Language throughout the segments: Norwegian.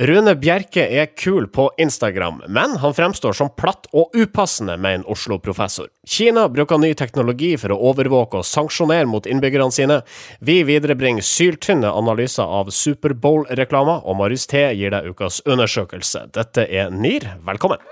Rune Bjerke er kul på Instagram, men han fremstår som platt og upassende, med en Oslo-professor. Kina bruker ny teknologi for å overvåke og sanksjonere mot innbyggerne sine. Vi viderebringer syltynne analyser av Superbowl-reklamer, og Marius T gir deg ukas undersøkelse. Dette er NIR, velkommen!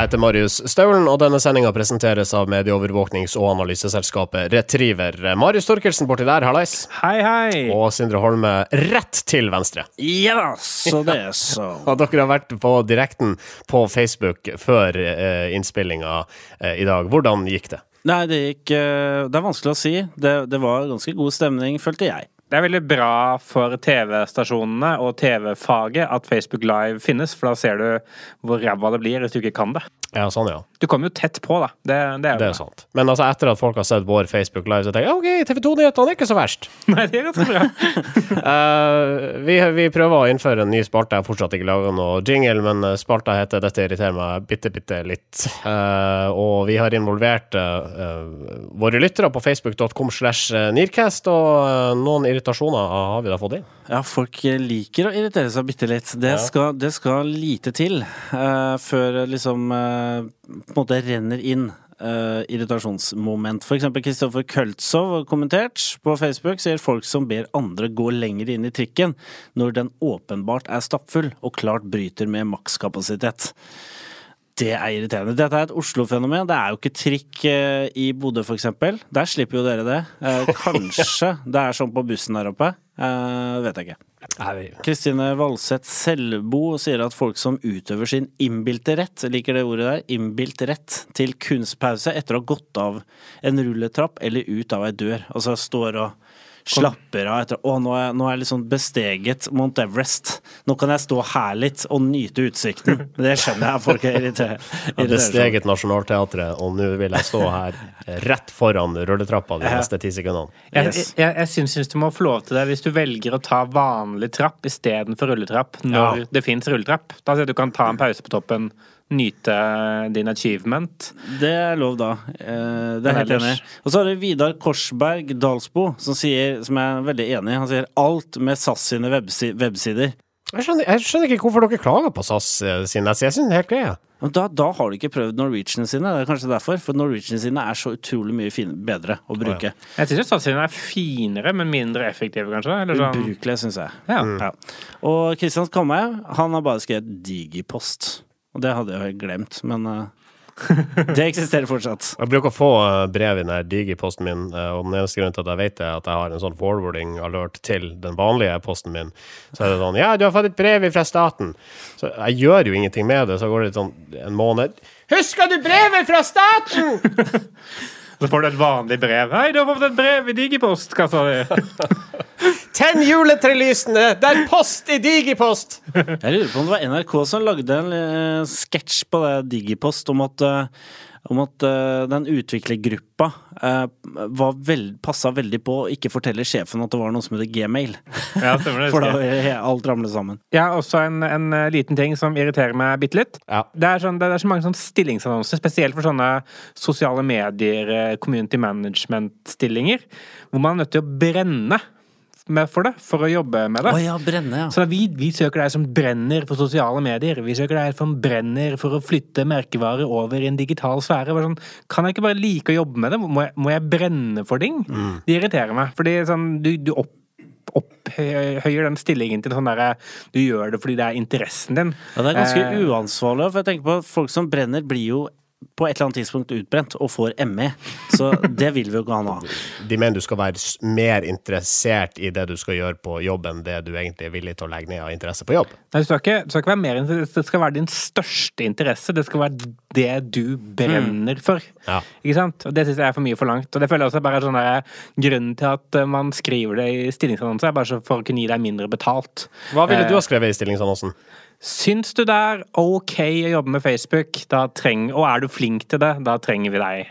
Jeg heter Marius Staulen, og denne sendinga presenteres av medieovervåknings- og analyseselskapet Retriever. Marius Torkelsen borti der, hallais. Hei, hei. Og Sindre Holme rett til venstre. Ja, så det er så. Og dere har vært på direkten på Facebook før eh, innspillinga eh, i dag. Hvordan gikk det? Nei, det gikk eh, Det er vanskelig å si. Det, det var ganske god stemning, følte jeg. Det er veldig bra for TV-stasjonene og TV-faget at Facebook Live finnes, for da ser du hvor ræva det blir hvis du ikke kan det. Ja, sånn, ja. Du kommer jo tett på, da. Det, det er Det er sant. Men altså, etter at folk har sett vår Facebook Live, så tenker jeg OK, TV 2-nyhetene er ikke så verst. Nei, det er ganske bra. uh, vi, vi prøver å innføre en ny spalte. Jeg har fortsatt ikke laga noe jingle, men eh, spalta heter 'Dette irriterer meg bitte, bitte litt'. Uh, og vi har involvert uh, våre lyttere på facebook.com slash Nearcast, og noen noen irritasjoner har vi da fått inn. Ja, folk liker å irritere seg bitte litt. Det, Ja. skal, det skal lite til uh, før liksom uh, på en måte renner inn Uh, irritasjonsmoment. Eksempel Kristoffer Køltsov har kommentert på Facebook, sier folk som ber andre gå lenger inn i trikken når den åpenbart er stappfull og klart bryter med makskapasitet. Det er irriterende. Dette er et Oslo-fenomen. Det er jo ikke trikk eh, i Bodø, for eksempel. Der slipper jo dere det. Eh, kanskje det er sånn på bussen der oppe. Eh, vet jeg ikke. Kristine Valseth Selbo sier at folk som utøver sin innbilte rett, liker det ordet der, innbilt rett, til kunstpause etter å ha gått av en rulletrapp eller ut av ei dør. Altså står og slapper av etter Å, nå er, jeg- nå er jeg liksom besteget Mount Everest. Nå kan jeg stå her litt og nyte utsikten. Det skjønner jeg folk er irritert- Jeg har besteget Nationaltheatret, og nå vil jeg stå her rett foran rulletrappa de neste ti sekundene. Jeg, Yes. jeg, jeg syns, syns du må få lov til det hvis du velger å ta vanlig trapp istedenfor rulletrapp når Ja. det fins rulletrapp. Da sier jeg at du kan ta en pause på toppen, nyte din achievement. Det er lov, da. Eh, Det er helt enig. Og så har det Vidar Korsberg Dalsbo, som sier, som jeg er veldig enig i, han sier alt med SAS sine websider. Jeg skjønner, jeg skjønner ikke hvorfor dere klager på SAS sine. Jeg syns det er helt greit, Da, da har du ikke prøvd Norwegian sine, det er kanskje derfor. For Norwegian sine er så utrolig mye fin, bedre å bruke. Jeg syns satsingen er finere, men mindre effektive, kanskje? Eller sånn. Ubrukelig, syns jeg. Ja. Ja. Og Kristian Kamhaug, han har bare skrevet Digipost. Og det hadde jeg jo helt glemt, men eh, det eksisterer fortsatt. Jeg bruker å få eh, brev i den digre posten min, eh, og den eneste grunnen til at jeg vet det, er at jeg har en sånn forwarding alert til den vanlige posten min. Så er det sånn Ja, du har fått et brev fra staten. Så jeg gjør jo ingenting med det, så går det sånn en måned. Husker du brevet fra staten?! Så får du et vanlig brev. Hei, du har fått et brev i digipostkassa di! Tenn juletrelysene! Det er post i digipost! Jeg lurer på om det var NRK som lagde en uh, sketsj på det Digipost om at, eh, om at uh, den utviklergruppa uh, var veld, passa veldig på å ikke fortelle sjefen at det var noe som heter Gmail. Ja, stemmer det. For da vil alt ramle sammen. Jeg har også en, en eh, liten ting som irriterer meg bitte litt. Ja. Det er, sånn, det er så mange stillingsannonser, spesielt for sånne sosiale medier, community management-stillinger, hvor man er nødt til å brenne med for det, for å jobbe med det. Oh, ja, brenne, ja. Så vi, vi søker deg som brenner for sosiale medier. Vi søker deg som brenner for å flytte merkevarer over i en digital sfære. Sånn, kan jeg ikke bare like å jobbe med det? Må jeg, må jeg brenne for ting? Det irriterer meg. Fordi sånn, du, du opp opphøyer den stillingen til sånn derre Du gjør det fordi det er interessen din. ja. Det er ganske Eh, uansvarlig, for jeg tenker på at folk som brenner, blir jo på et eller annet tidspunkt utbrent og får ME. Så det vil vi jo ikke ha nå. De mener du skal være mer interessert i det du skal gjøre på jobb, enn det du egentlig er villig til å legge ned av interesse på jobb. Nei, du skal, ikke, du skal ikke være mer interessert, det skal være din største interesse. Det skal være det du brenner for. Ja. Ikke sant? Og det syns jeg er for mye forlangt. Og det føler jeg også bare er sånn der, Grunnen til at eh, man skriver det i stillingsannonser, er bare så for å kunne gi deg mindre betalt. Hva ville Eh, du ha skrevet i stillingsannonsen? Syns du det er ok å jobbe med Facebook, da treng, og er du flink til det, da trenger vi deg.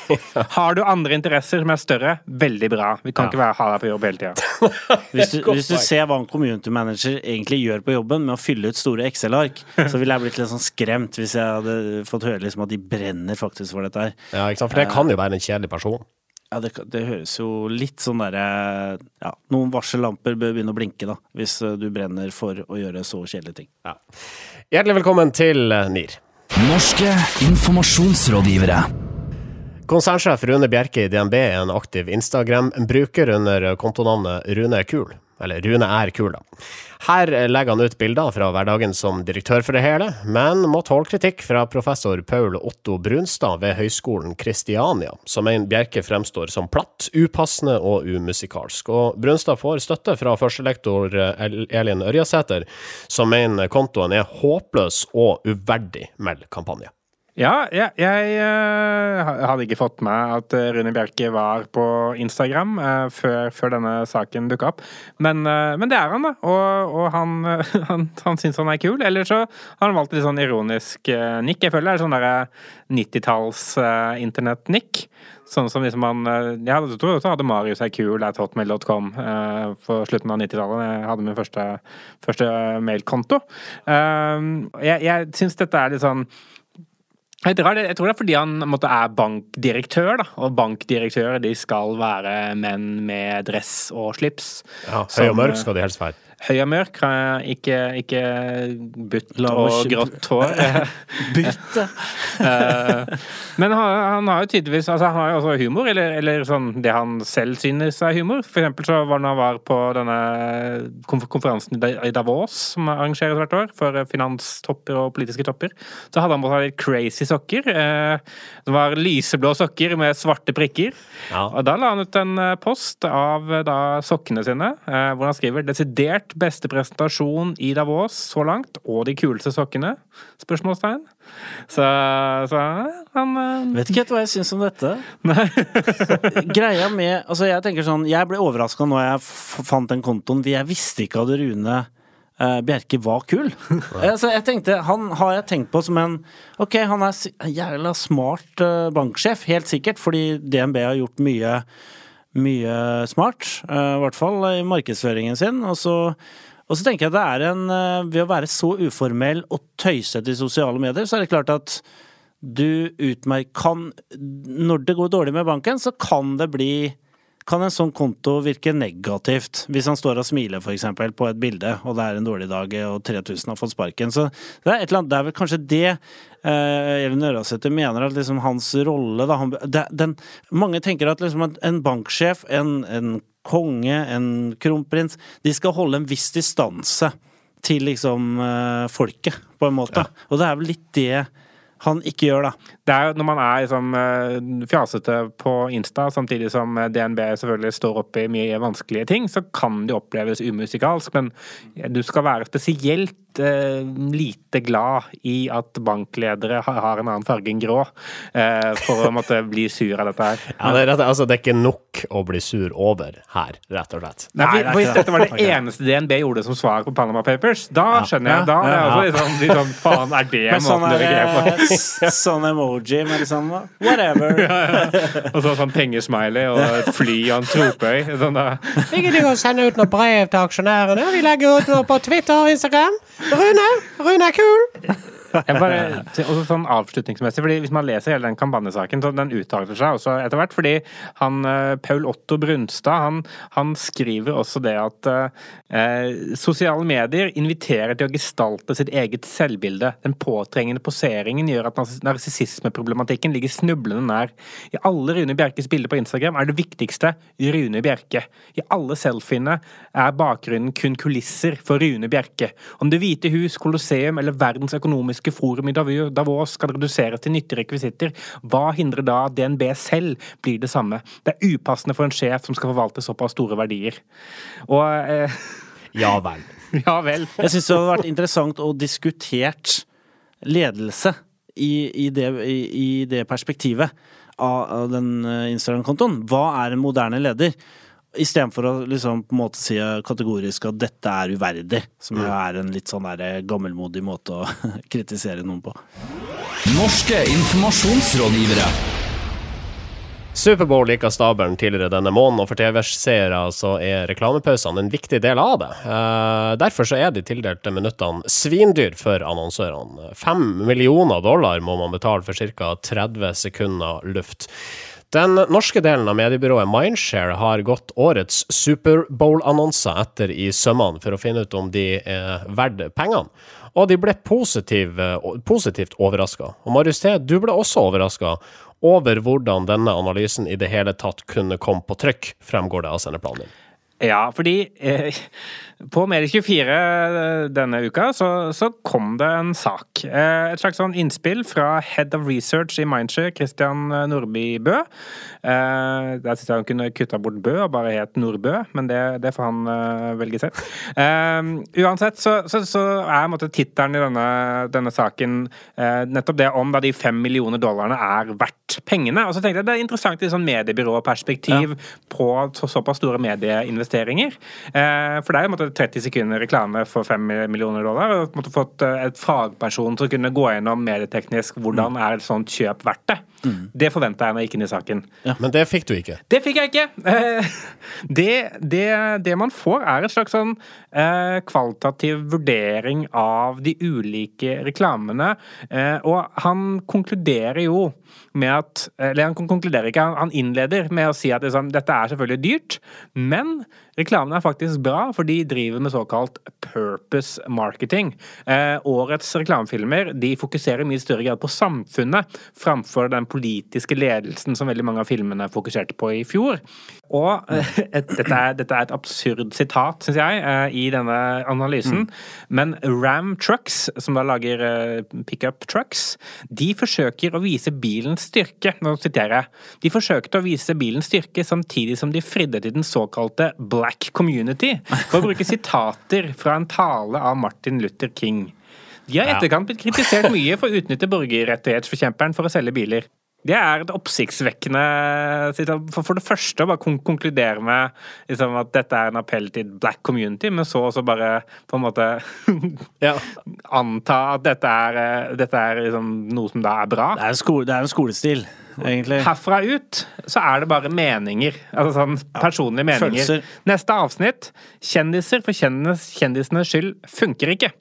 Har du andre interesser som er større, veldig bra. Vi kan Ja. ikke være, ha deg på jobb hele tida. Hvis du, hvis du ser hva en community manager egentlig gjør på jobben med å fylle ut store Excel-ark, så ville jeg blitt litt sånn skremt hvis jeg hadde fått høre liksom at de brenner faktisk for dette her. Ja, ikke sant? For det kan jo være en kjedelig person. Ja, det, det høres jo litt sånn derre Ja, noen varsellamper bør begynne å blinke, da, hvis eh, du brenner for å gjøre så kjedelige ting. Ja. Hjertelig velkommen til eh, NIR. Norske informasjonsrådgivere. Konsernsjef Rune Bjerke i DNB er en aktiv Instagram-bruker under kontonavnet Rune kul. Eller Rune er kul, da. Her legger han ut bilder fra hverdagen som direktør for det hele, men må tåle kritikk fra professor Paul Otto Brunstad ved Høgskolen Kristiania, som mener Bjerke fremstår som platt, upassende og umusikalsk. Og Brunstad får støtte fra førstelektor Elin Ørjasæter, som mener kontoen er håpløs og uverdig, melder kampanje. Ja, jeg, jeg eh, hadde ikke fått med at eh, Rune Bjerke var på Instagram eh, før, før denne saken dukka opp. Men, men det er han, da. Og, og han, han, han syns han er kul. Eller så har han valgt litt sånn ironisk nikk. Jeg føler det er sånn derre 90-talls eh, internett-nikk. Sånn som liksom han Jeg tror også hadde Marius er kul at hotmail.com på slutten av 90-tallet. Jeg hadde min første, første mailkonto. Jeg jeg syns dette er litt sånn jeg tror, det, jeg tror det er fordi han måtte, er bankdirektør, da. Og bankdirektører de skal være menn med dress og slips. Ja, høy og mørk eh, skal de helst være. Høy og mørk, eh, ikke, ikke butt og grått hår. Bytte! Eh, Men han, han har jo tydeligvis altså Han har jo også humor, eller, eller sånn det han selv synes er humor. For eksempel så var når han var på denne konferansen i Davos, som arrangeres hvert år, for eh, finanstopper og politiske topper, så hadde han på seg litt crazy sokker. eh, Det var lyseblå sokker med svarte prikker. Ja. Og da la han ut en eh, post av eh, da sokkene sine, eh, hvor han skriver 'desidert beste presentasjon i Davos så langt, og de kuleste sokkene?' Spørsmålstegn. Så, så han eh, Vet ikke helt hva jeg syns om dette. Nei. Greia med Altså, jeg tenker sånn Jeg ble overraska når jeg fant den kontoen. Jeg visste ikke at Rune eh, Bjerke var kul. altså, jeg tenkte Han har jeg tenkt på som en Ok, han er jævla smart eh, banksjef, helt sikkert, fordi DNB har gjort mye mye smart, eh, i hvert fall i markedsføringen sin. Og så, og så tenker jeg at det er en eh, Ved å være så uformell og tøysete i sosiale medier, så er det klart at du utmerker Når det går dårlig med banken, så kan det bli kan en sånn konto virke negativt, hvis han står og smiler eksempel på et bilde, og det er en dårlig dag og 3000 har fått sparken. Så det er et eller annet, det er vel kanskje det eh, Even Ørasæter mener at liksom hans rolle da, han, det, den, Mange tenker at liksom en banksjef, en, en konge, en kronprins, de skal holde en viss distanse til liksom eh, folket, på en måte. Og det er vel litt det han ikke gjør, da. Det er jo når man er liksom eh, fjasete på Insta, samtidig som eh, DNB selvfølgelig står oppe i mye vanskelige ting, så kan det oppleves umusikalsk. Men du skal være spesielt eh, lite glad i at bankledere har, en annen farge enn grå, eh, for å måtte bli sur av dette her. Ja, det, er rett, altså, det er ikke nok å bli sur over her, rett og slett. Nei, for- er for Hvis dette var det eneste DNB gjorde som svar på Panama Papers, da skjønner jeg. Da er jeg Ja. også liksom, sånn, sånn Faen, er det sånn, måten du reagerer på? der, eh, sånn emoji med liksom whatever. Og så sånn pengesmiley og et fly og en tropøy. Sånn da. Ikke å sende ut noe brev til aksjonærene? Vi legger ut noe på Twitter og Instagram. Rune, Rune er kul! Bare, også sånn avslutningsmessig, fordi Hvis man leser hele den kampanjesaken, så den uttaler seg også etter hvert. fordi han, eh, Paul Otto Brunstad han, han skriver også det at eh, sosiale medier inviterer til å gestalte sitt eget selvbilde. Den påtrengende poseringen gjør at nars- narsissismeproblematikken ligger snublende nær. I alle Rune Bjerkes bilder på Instagram er det viktigste Rune Bjerke. I alle selfiene er bakgrunnen kun kulisser for Rune Bjerke. Om Det hvite hus, Colosseum eller Verdens økonomiske forum i Davos skal reduseres til nyttige rekvisitter, hva hindrer da at DNB selv blir det samme? Det er upassende for en sjef som skal forvalte såpass store verdier. Og eh, Ja vel. ja vel. Jeg syns det hadde vært interessant å diskutert ledelse i, i, det, i, i det perspektivet av, av den eh, Instagram-kontoen. Hva er en moderne leder? Istedenfor å liksom på en måte si kategorisk at dette er uverdig, som jo er en litt sånn der gammelmodig måte å kritisere noen på. Norske informasjonsrådgivere. Superbowl gikk av stabelen tidligere denne måneden, og for TV-seere så er reklamepausene en viktig del av det. Eh, derfor så er de tildelte minuttene svindyr for annonsørene. Fem millioner dollar må man betale for ca. 30 sekunder luft. Den norske delen av mediebyrået Mindshare har gått årets Superbowl-annonser etter i sømmene for å finne ut om de er verdt pengene. Og de ble positiv, positivt overraska. Og Marius T, du ble også overraska over hvordan denne analysen i det hele tatt kunne komme på trykk, fremgår det av sendeplanen din. Ja, fordi eh, på Medie24 eh, denne uka så, så, kom det en sak. Eh, et slags sånn innspill fra Head of Research i Mindshare, Christian Nordby Bø. Eh, der syns jeg han kunne kutta bort Bø og bare het Nordbø, men det, det får han eh, velge selv. Eh, uansett så, så, så er tittelen i denne, denne saken nettopp det om da de fem millioner dollarene er verdt pengene. Og så tenkte jeg det er interessant i sånn mediebyråperspektiv ja. på så, såpass store medieinvesteringer. Eh, for det er jo 30 sekunder reklame for 5 millioner dollar. og måtte fått eh, et fagperson til å kunne gå gjennom medieteknisk hvordan mm. er et sånt kjøp verdt det. Mm. Det forventa jeg når jeg gikk inn i saken. Ja. Men det fikk du ikke? Det fikk jeg ikke! Det, det, det man får, er et slags sånn kvalitativ vurdering av de ulike reklamene. Og han konkluderer jo med at Eller han konkluderer ikke, han innleder med å si at liksom, dette er selvfølgelig dyrt, men reklamene er faktisk bra, for de driver med såkalt purpose marketing. Eh, årets reklamefilmer de fokuserer i mye større grad på samfunnet framfor den politiske ledelsen som veldig mange av filmene fokuserte på i fjor. Og eh, et, dette, er, dette, er, et absurd sitat, syns jeg, eh, i denne analysen. Mm. Men Ram Trucks, som da lager eh, pickup trucks, de forsøker å vise bilens styrke. Nå siterer jeg. De forsøkte å vise bilens styrke samtidig som de fridde til den såkalte black black community, for å bruke sitater fra en tale av Martin Luther King. De har i etterkant blitt kritisert mye for å utnytte borgerrettighetsforkjemperen for å selge biler. Det er et oppsiktsvekkende For det første å bare konkludere med liksom, at dette er en appell til black community, men så også bare på en måte ja. anta at dette er, eh, dette er liksom noe som da er bra. Det er en, sko det er en skolestil egentlig. Herfra ut så er det bare meninger. Altså sånn personlige meninger. Følelser. Neste avsnitt, kjendiser for kjendisenes skyld, funker ikke.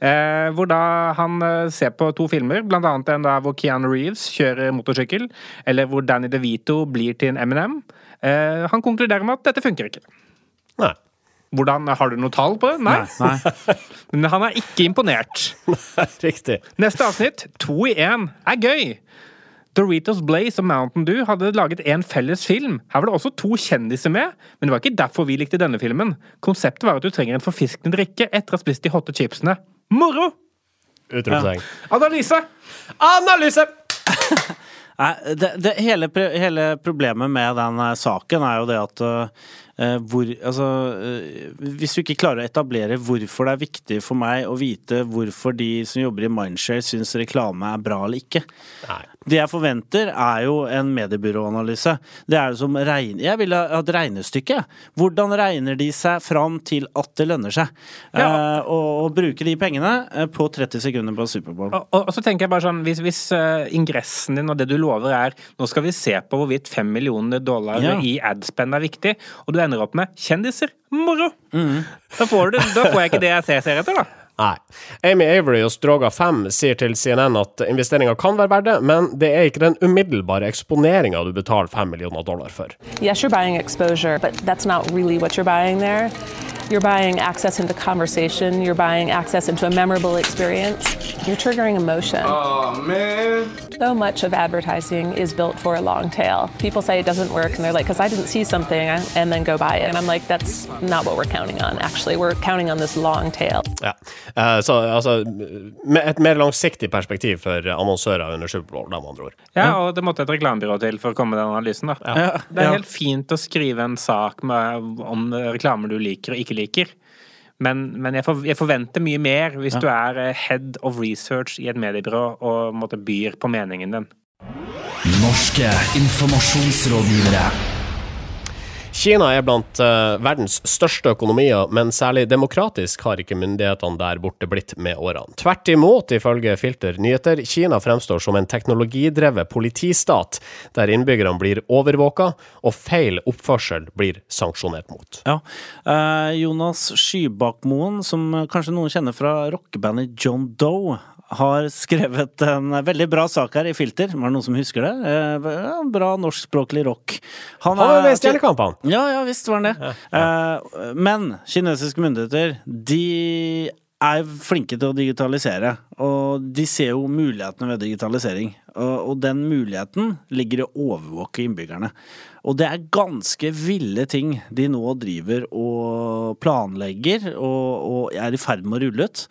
Eh, hvor da han eh, ser på to filmer, blant annet en der hvor Keanu Reeves kjører motorsykkel, eller hvor Danny DeVito blir til en Eminem. Eh, han konkluderer med at dette funker ikke. Nei. Hvordan, Har du noe tall på det? Nei. Nei, nei. Men han er ikke imponert. Riktig. Neste avsnitt, to i én, er gøy. Doritos Blaze og Mountain Dew hadde laget en felles film. Her var det også to kjendiser med, men det var ikke derfor vi likte denne filmen. Konseptet var at du trenger en forfriskende drikke etter å ha spist de hotte chipsene. Moro! Utropstegn. Ja. Analyse! Analyse! Nei, det, det, hele, hele, problemet med den eh, saken er jo det at uh, hvor, altså, uh, Hvis du ikke klarer å etablere hvorfor det er viktig for meg å vite hvorfor de som jobber i Mindshare syns reklame er bra eller ikke, Nei. Det jeg forventer, er jo en mediebyråanalyse. Det er som regne... Jeg ville ha et regnestykke. Hvordan regner de seg fram til at det lønner seg ja. uh, å, å, bruke de pengene eh, på 30 sekunder på Superbowl? Og, og, og, så tenker jeg bare sånn, Hvis, hvis uh, ingressen din og det du lover er nå skal vi se på hvorvidt 5 millioner dollar ja. i adspend er viktig, og du ender opp med kjendiser, moro! Mm. Da, får du, da får jeg ikke det jeg ser, ser etter, da. Nei. Amy Avery og Stroga 5 sier til CNN at investeringa kan være verdt det, men det er ikke den umiddelbare eksponeringa du betaler 5 millioner dollar for. Yes, you're buying exposure, but that's not really what you're buying there. You're buying access into conversation. You're buying access into a memorable experience. You're triggering emotion. Oh, man. So much of advertising is built for a long tail. People say it doesn't work, and they're like, because I didn't see something, and then go buy it. And I'm like, that's not what we're counting on, actually. We're counting on this long tail. Ja, uh, så altså Et mer langsiktig perspektiv for annonsører under Superbowl, med andre ord. Ja, og det måtte et reklamebyrå til for å komme med den analysen, da. Ja. Det er helt fint å skrive en sak med, om reklamer du liker og ikke liker liker. Men, men jeg, for, jeg, forventer mye mer hvis ja. du er eh, head of research i et mediebyrå og måtte byr på meningen din. Norske informasjonsrådgivere. Kina er blant uh, verdens største økonomier, men særlig demokratisk har ikke myndighetene der borte blitt med årene. Tvert imot, ifølge Filter nyheter, Kina fremstår som en teknologidrevet politistat, der innbyggerne blir overvåka og feil oppførsel blir sanksjonert mot. Ja, uh, Jonas Skybakmoen, som kanskje noen kjenner fra rockebandet John Doe, har skrevet en veldig bra sak her i Filter. Var det noen som husker det? Eh, bra norskspråklig rock. Han var med i Stjernekampen! Ja, ja visst var han det. Ja, ja. Eh, men kinesiske myndigheter, de er flinke til å digitalisere. Og de ser jo mulighetene ved digitalisering. Og, den muligheten ligger i å overvåke innbyggerne. Og det er ganske ville ting de nå driver og planlegger og, og er i ferd med å rulle ut.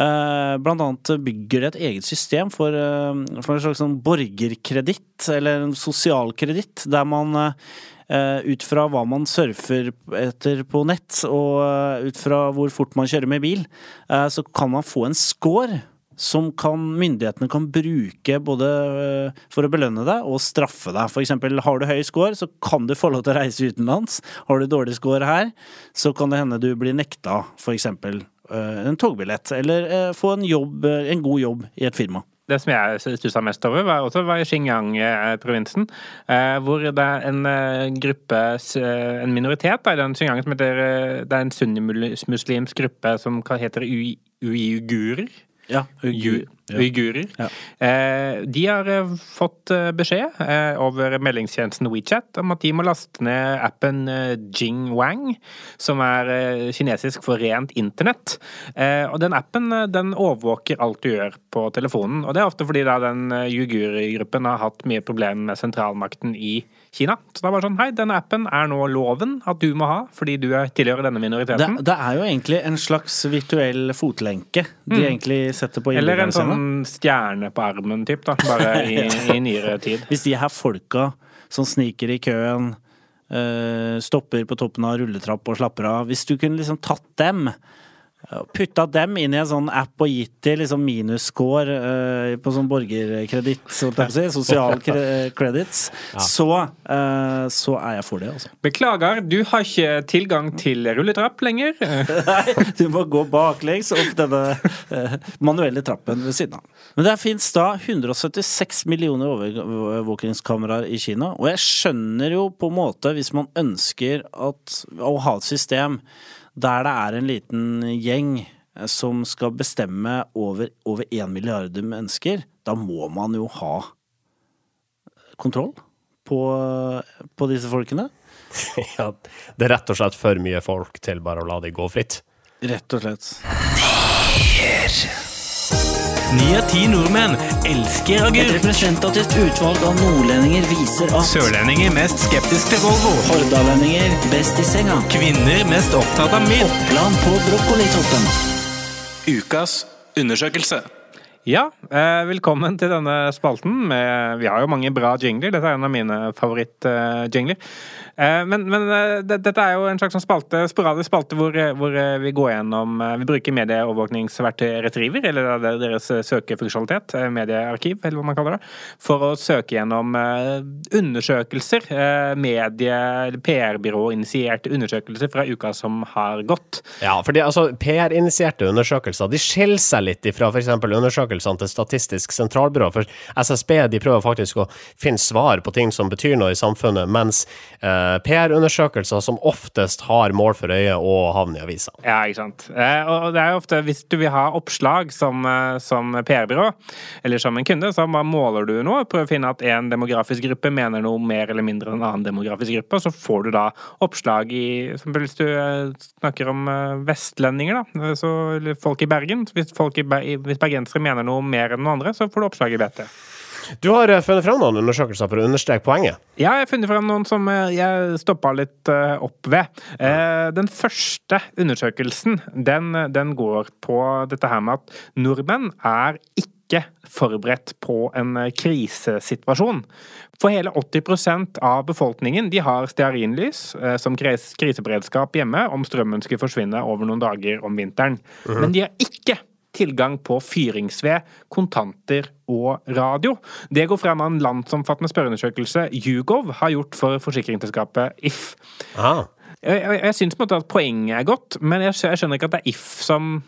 Eh, blant annet bygger de et eget system for, eh, for en slags sånn borgerkreditt, eller en sosialkreditt, der man eh, ut fra hva man surfer etter på nett, og ut fra hvor fort man kjører med bil, så kan man få en score som kan, myndighetene kan bruke både for å belønne deg og straffe deg. Eksempel, har du høy score, så kan du få lov til å reise utenlands. Har du dårlig score her, så kan det hende du blir nekta Eh, en togbillett, eller eh, få en, jobb, eh, en god jobb i et firma. Det som jeg stussa mest over, var også var i Xinjiang-provinsen. Hvor det er en gruppe, en minoritet i den Xinjiang som heter Det er en sunnimuslimsk gruppe som heter uigurer. Ja, uigurer uigurer. Ja. Eh, de har eh, fått eh, beskjed over meldingstjenesten WeChat om at de må laste ned appen Jingwang, som er kinesisk for rent internett. Og den appen den overvåker alt du gjør på telefonen. Og det er ofte fordi da den uigurgruppen har hatt mye problemer med sentralmakten i Kina. Så det var sånn hei, denne appen er nå loven at du må ha, fordi du tilhører denne minoriteten. Det, det er jo egentlig en slags virtuell fotlenke de mm. egentlig setter på innbyggerne sine stjerne på armen, typ, da. Bare i, i nyere tid. Hvis de her folka som sniker i køen, øh, stopper på toppen av rulletrapp og slapper av Hvis du kunne liksom tatt dem Putta dem inn i en sånn app og gitt dem liksom minusscore uh, på sånn borgerkreditt, så si, sosial credits, ja. så, uh, så er jeg for det, altså. Beklager, du har ikke tilgang til rulletrapp lenger. Nei, du må gå baklengs opp denne uh, manuelle trappen ved siden av. Men det fins da 176 millioner overvåkingskameraer i Kina, og jeg skjønner jo på en måte, hvis man ønsker at, å ha et system der det er en liten gjeng eh, som skal bestemme over, over én milliard mennesker, da må man jo ha kontroll på, på disse folkene. ja, det er rett og slett for mye folk til bare å la de gå fritt. Rett og slett. Ni av ti nordmenn elsker agurk. Et representativt utvalg av nordlendinger viser at Sørlendinger mest skeptisk til Volvo. Hordalendinger best i senga. Kvinner mest opptatt av mild. Oppland på brokkolitoppen. Ukas undersøkelse. Ja, eh, velkommen til denne spalten. Med, vi har jo mange bra jingler. Dette er en av mine favorittjingler. Eh, men, men det, dette er jo en slags sånn spalte, sporadisk spalte hvor, eh, hvor, vi går gjennom Vi bruker medieovervåkningsverktøy Retriever, eller deres søkefunksjonalitet, mediearkiv, eller hva man kaller det, for å søke gjennom undersøkelser. Medie- PR-byrå-initierte undersøkelser fra uka som har gått. Ja, fordi altså, PR-initierte undersøkelser de skiller seg litt fra f.eks. undersøkelsene til Statistisk sentralbyrå. For SSB de prøver faktisk å finne svar på ting som betyr noe i samfunnet, mens eh, PR-undersøkelser som oftest har mål for øye å havne i avisa. Ja, ikke sant. Eh, og det er jo ofte, hvis du vil ha oppslag som, eh, som PR-byrå, eller som en kunde, så måler du noe. Prøver å finne at en demografisk gruppe mener noe mer eller mindre enn en annen demografisk gruppe, og så får du da oppslag i Hvis du eh, snakker om vestlendinger, da, så folk i Bergen. Hvis, folk i, hvis bergensere mener noe mer enn noen andre, så får du oppslag i BT. Du har eh, funnet fram noen undersøkelser for å understreke poenget? Ja, jeg har funnet fram noen som eh, jeg stoppa litt eh, opp ved. Den første undersøkelsen, den, den går på dette her med at nordmenn er ikke forberedt på en krisesituasjon. For hele 80% av befolkningen de har stearinlys som kriseberedskap hjemme om strømmen skulle forsvinne over noen dager om vinteren. -hmm. Men de har ikke tilgang på fyringsved, kontanter og radio. Det går frem av en landsomfattende spørreundersøkelse Hugov har gjort for forsikringsselskapet If. Aha. Jeg, jeg, jeg syns at poenget er godt, men jeg, jeg skjønner ikke at det er If som,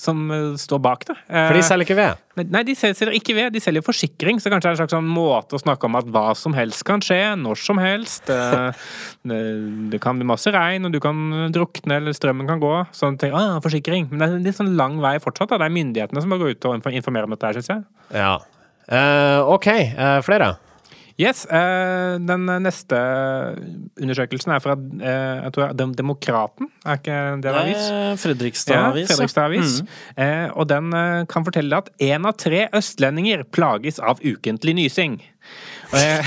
som eh, står bak det. For de Eh, selger ikke ved. Nei, de selger ikke ved, de selger forsikring, så kanskje det er en slags sånn måte å snakke om at hva som helst kan skje, når som helst. Eh, Det, det kan bli masse regn, og du kan drukne, eller strømmen kan gå. Sånn ting, ah, forsikring. Men det er en litt sånn lang vei fortsatt. Da. Det er myndighetene som må gå ut og informere om dette syns jeg. Ja. Uh, OK, Uh, flere? Yes, eh, Den neste undersøkelsen er fra eh, jeg tror, Dem- Demokraten, er ikke det en avis? Det er Fredrikstad Ja. Fredrikstad Avis. Eh, og den kan fortelle at én av tre østlendinger plages av ukentlig nysing. Eh,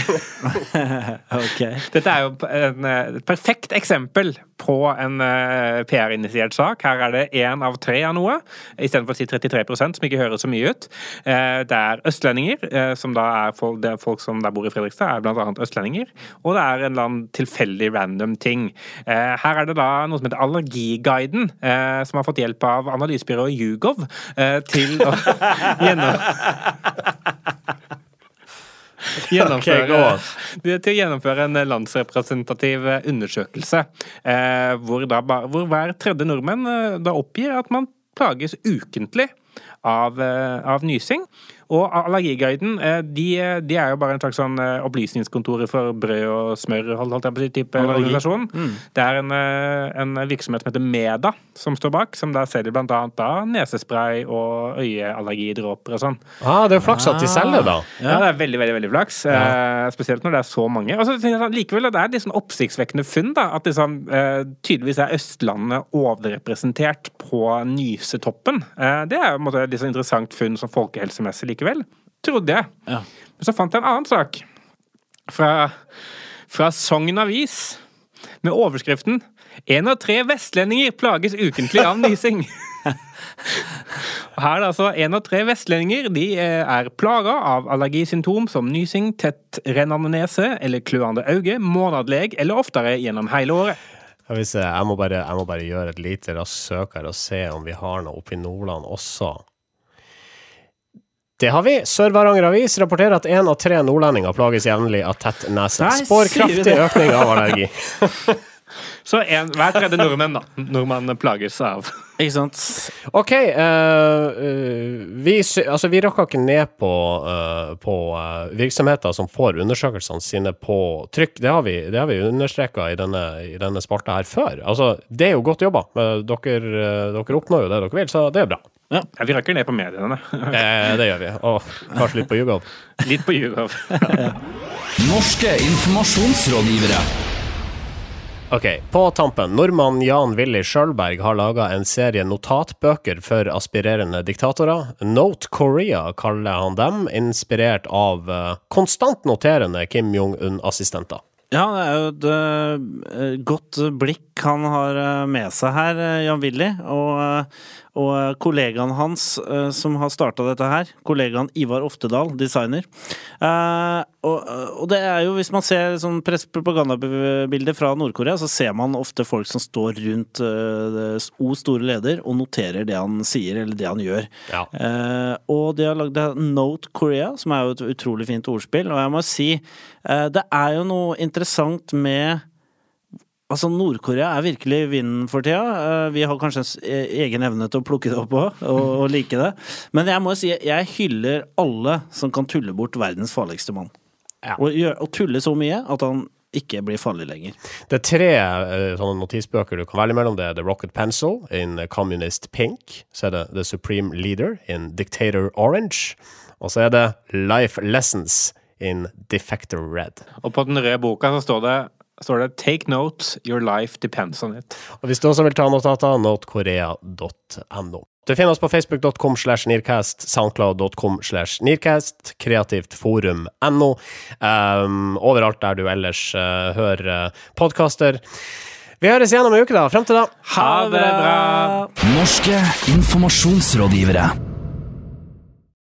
Ok. dette er jo eh, et perfekt eksempel på en eh, PR-initiert sak. Her er det én av tre av noe, istedenfor å si 33 som ikke høres så mye ut. Eh, det er østlendinger, som da er folk, er folk som bor i Fredrikstad, er annet østlendinger. Og det er en eller annen tilfeldig random ting. Her er det da noe som heter Allergiguiden, som har fått hjelp av analysebyrået Hugov til å gjennom Gjennomføre, Ok, gå on. Det er til å gjennomføre en landsrepresentativ eh, undersøkelse, eh, hvor, da, hvor hver tredje nordmenn eh, da oppgir at man plages ukentlig av, eh, av nysing. Og Allergiguiden eh, de, de er jo bare en slags sånn eh, opplysningskontor for brød og smør, holdt jeg på å si, type Allergi. organisasjon. Det er en, eh, en virksomhet som heter Meda som står bak, som der selger blant annet da nesespray og øyeallergidråper og sånn. Ah, det er flaks at de selger, da. Ja, det er veldig veldig, veldig flaks. Eh, spesielt når det er så mange. Og så jeg sånn, likevel det er litt sånn oppsiktsvekkende funn. da, At liksom, eh, tydeligvis er Østlandet overrepresentert på nysetoppen. Eh, det er jo en måte et litt sånn interessant funn som folkehelsemessig likevel. Trodde jeg. Ja. Men så fant jeg en annen sak. Fra, fra Sogn Avis. Med overskriften 'Én av tre vestlendinger plages ukentlig av nysing'. Her er det altså én av tre vestlendinger de eh, er plaga av allergisymptom som nysing, tett rennende nese eller kløende øye, månedleg eller oftere gjennom hele året. Jeg, vil se, jeg, må bare, jeg må bare gjøre et lite raskt søk her og se om vi har noe oppe i Nordland også. Det har vi. Sør-Varanger Avis rapporterer at én av tre nordlendinger plages jevnlig av tett nese. Spår kraftig økning av allergi. Så en, hver tredje nordmenn da, nordmann plages av. Ikke sant? OK. eh, eh, vi, altså, vi rakker ikke ned på, uh, på virksomheter som får undersøkelsene sine på trykk. Det har vi, det har vi understreka i denne, i denne spalta her før. Altså, det er jo godt jobba. Dere, dere oppnår jo det dere vil, så det er bra. Ja, vi rakker ned på mediene. Eh, det gjør vi. Og kanskje litt på Jugov. Litt på Jugov. Norske informasjonsrådgivere. Ok, på tampen. Nordmann Jan Willy Sjølberg har laga en serie notatbøker for aspirerende diktatorer. Note Korea kaller han dem, inspirert av eh, konstant noterende Kim Jong-un-assistenter. Ja, det er jo et uh, godt blikk han har eh, med seg her, Jan Willy. Og, eh, og eh, kollegaen hans eh, som har starta dette her, kollegaen Ivar Oftedal, designer. Eh, og, det er jo, hvis man ser sånn propagandabilder fra Nord-Korea, så ser man ofte folk som står rundt O store leder og noterer det han sier eller det han gjør. Ja. Og de har lagd Note Korea, som er jo et utrolig fint ordspill. Og jeg må si, det er jo noe interessant med Altså, Nord-Korea er virkelig vinden for tida. Eh, Vi har kanskje en e- egen evne til å plukke det opp òg, og, og like det. Men jeg må si, jeg hyller alle som kan tulle bort verdens farligste mann. Ja. Og, gjør, og tulle så mye at han ikke blir farlig lenger. Det er tre eh, sånne notisbøker du kan velge mellom. Det er The Rocket Pencil in Communist Pink. Så er det The Supreme Leader in Dictator Orange. Og så er det Life Lessons in Defector Red. Og på den røde boka så står det, står det 'Take note, your life depends on it'. Og hvis du også vil ta notater, notekorea.no. Du finner oss på facebook.com slash nearcast, soundcloud.com slash nearcast, kreativtforum.no, um, overalt der du ellers uh, hører uh, podkaster. Vi høres igjen om en uke, da. Frem til da. Ha det bra! Norske informasjonsrådgivere.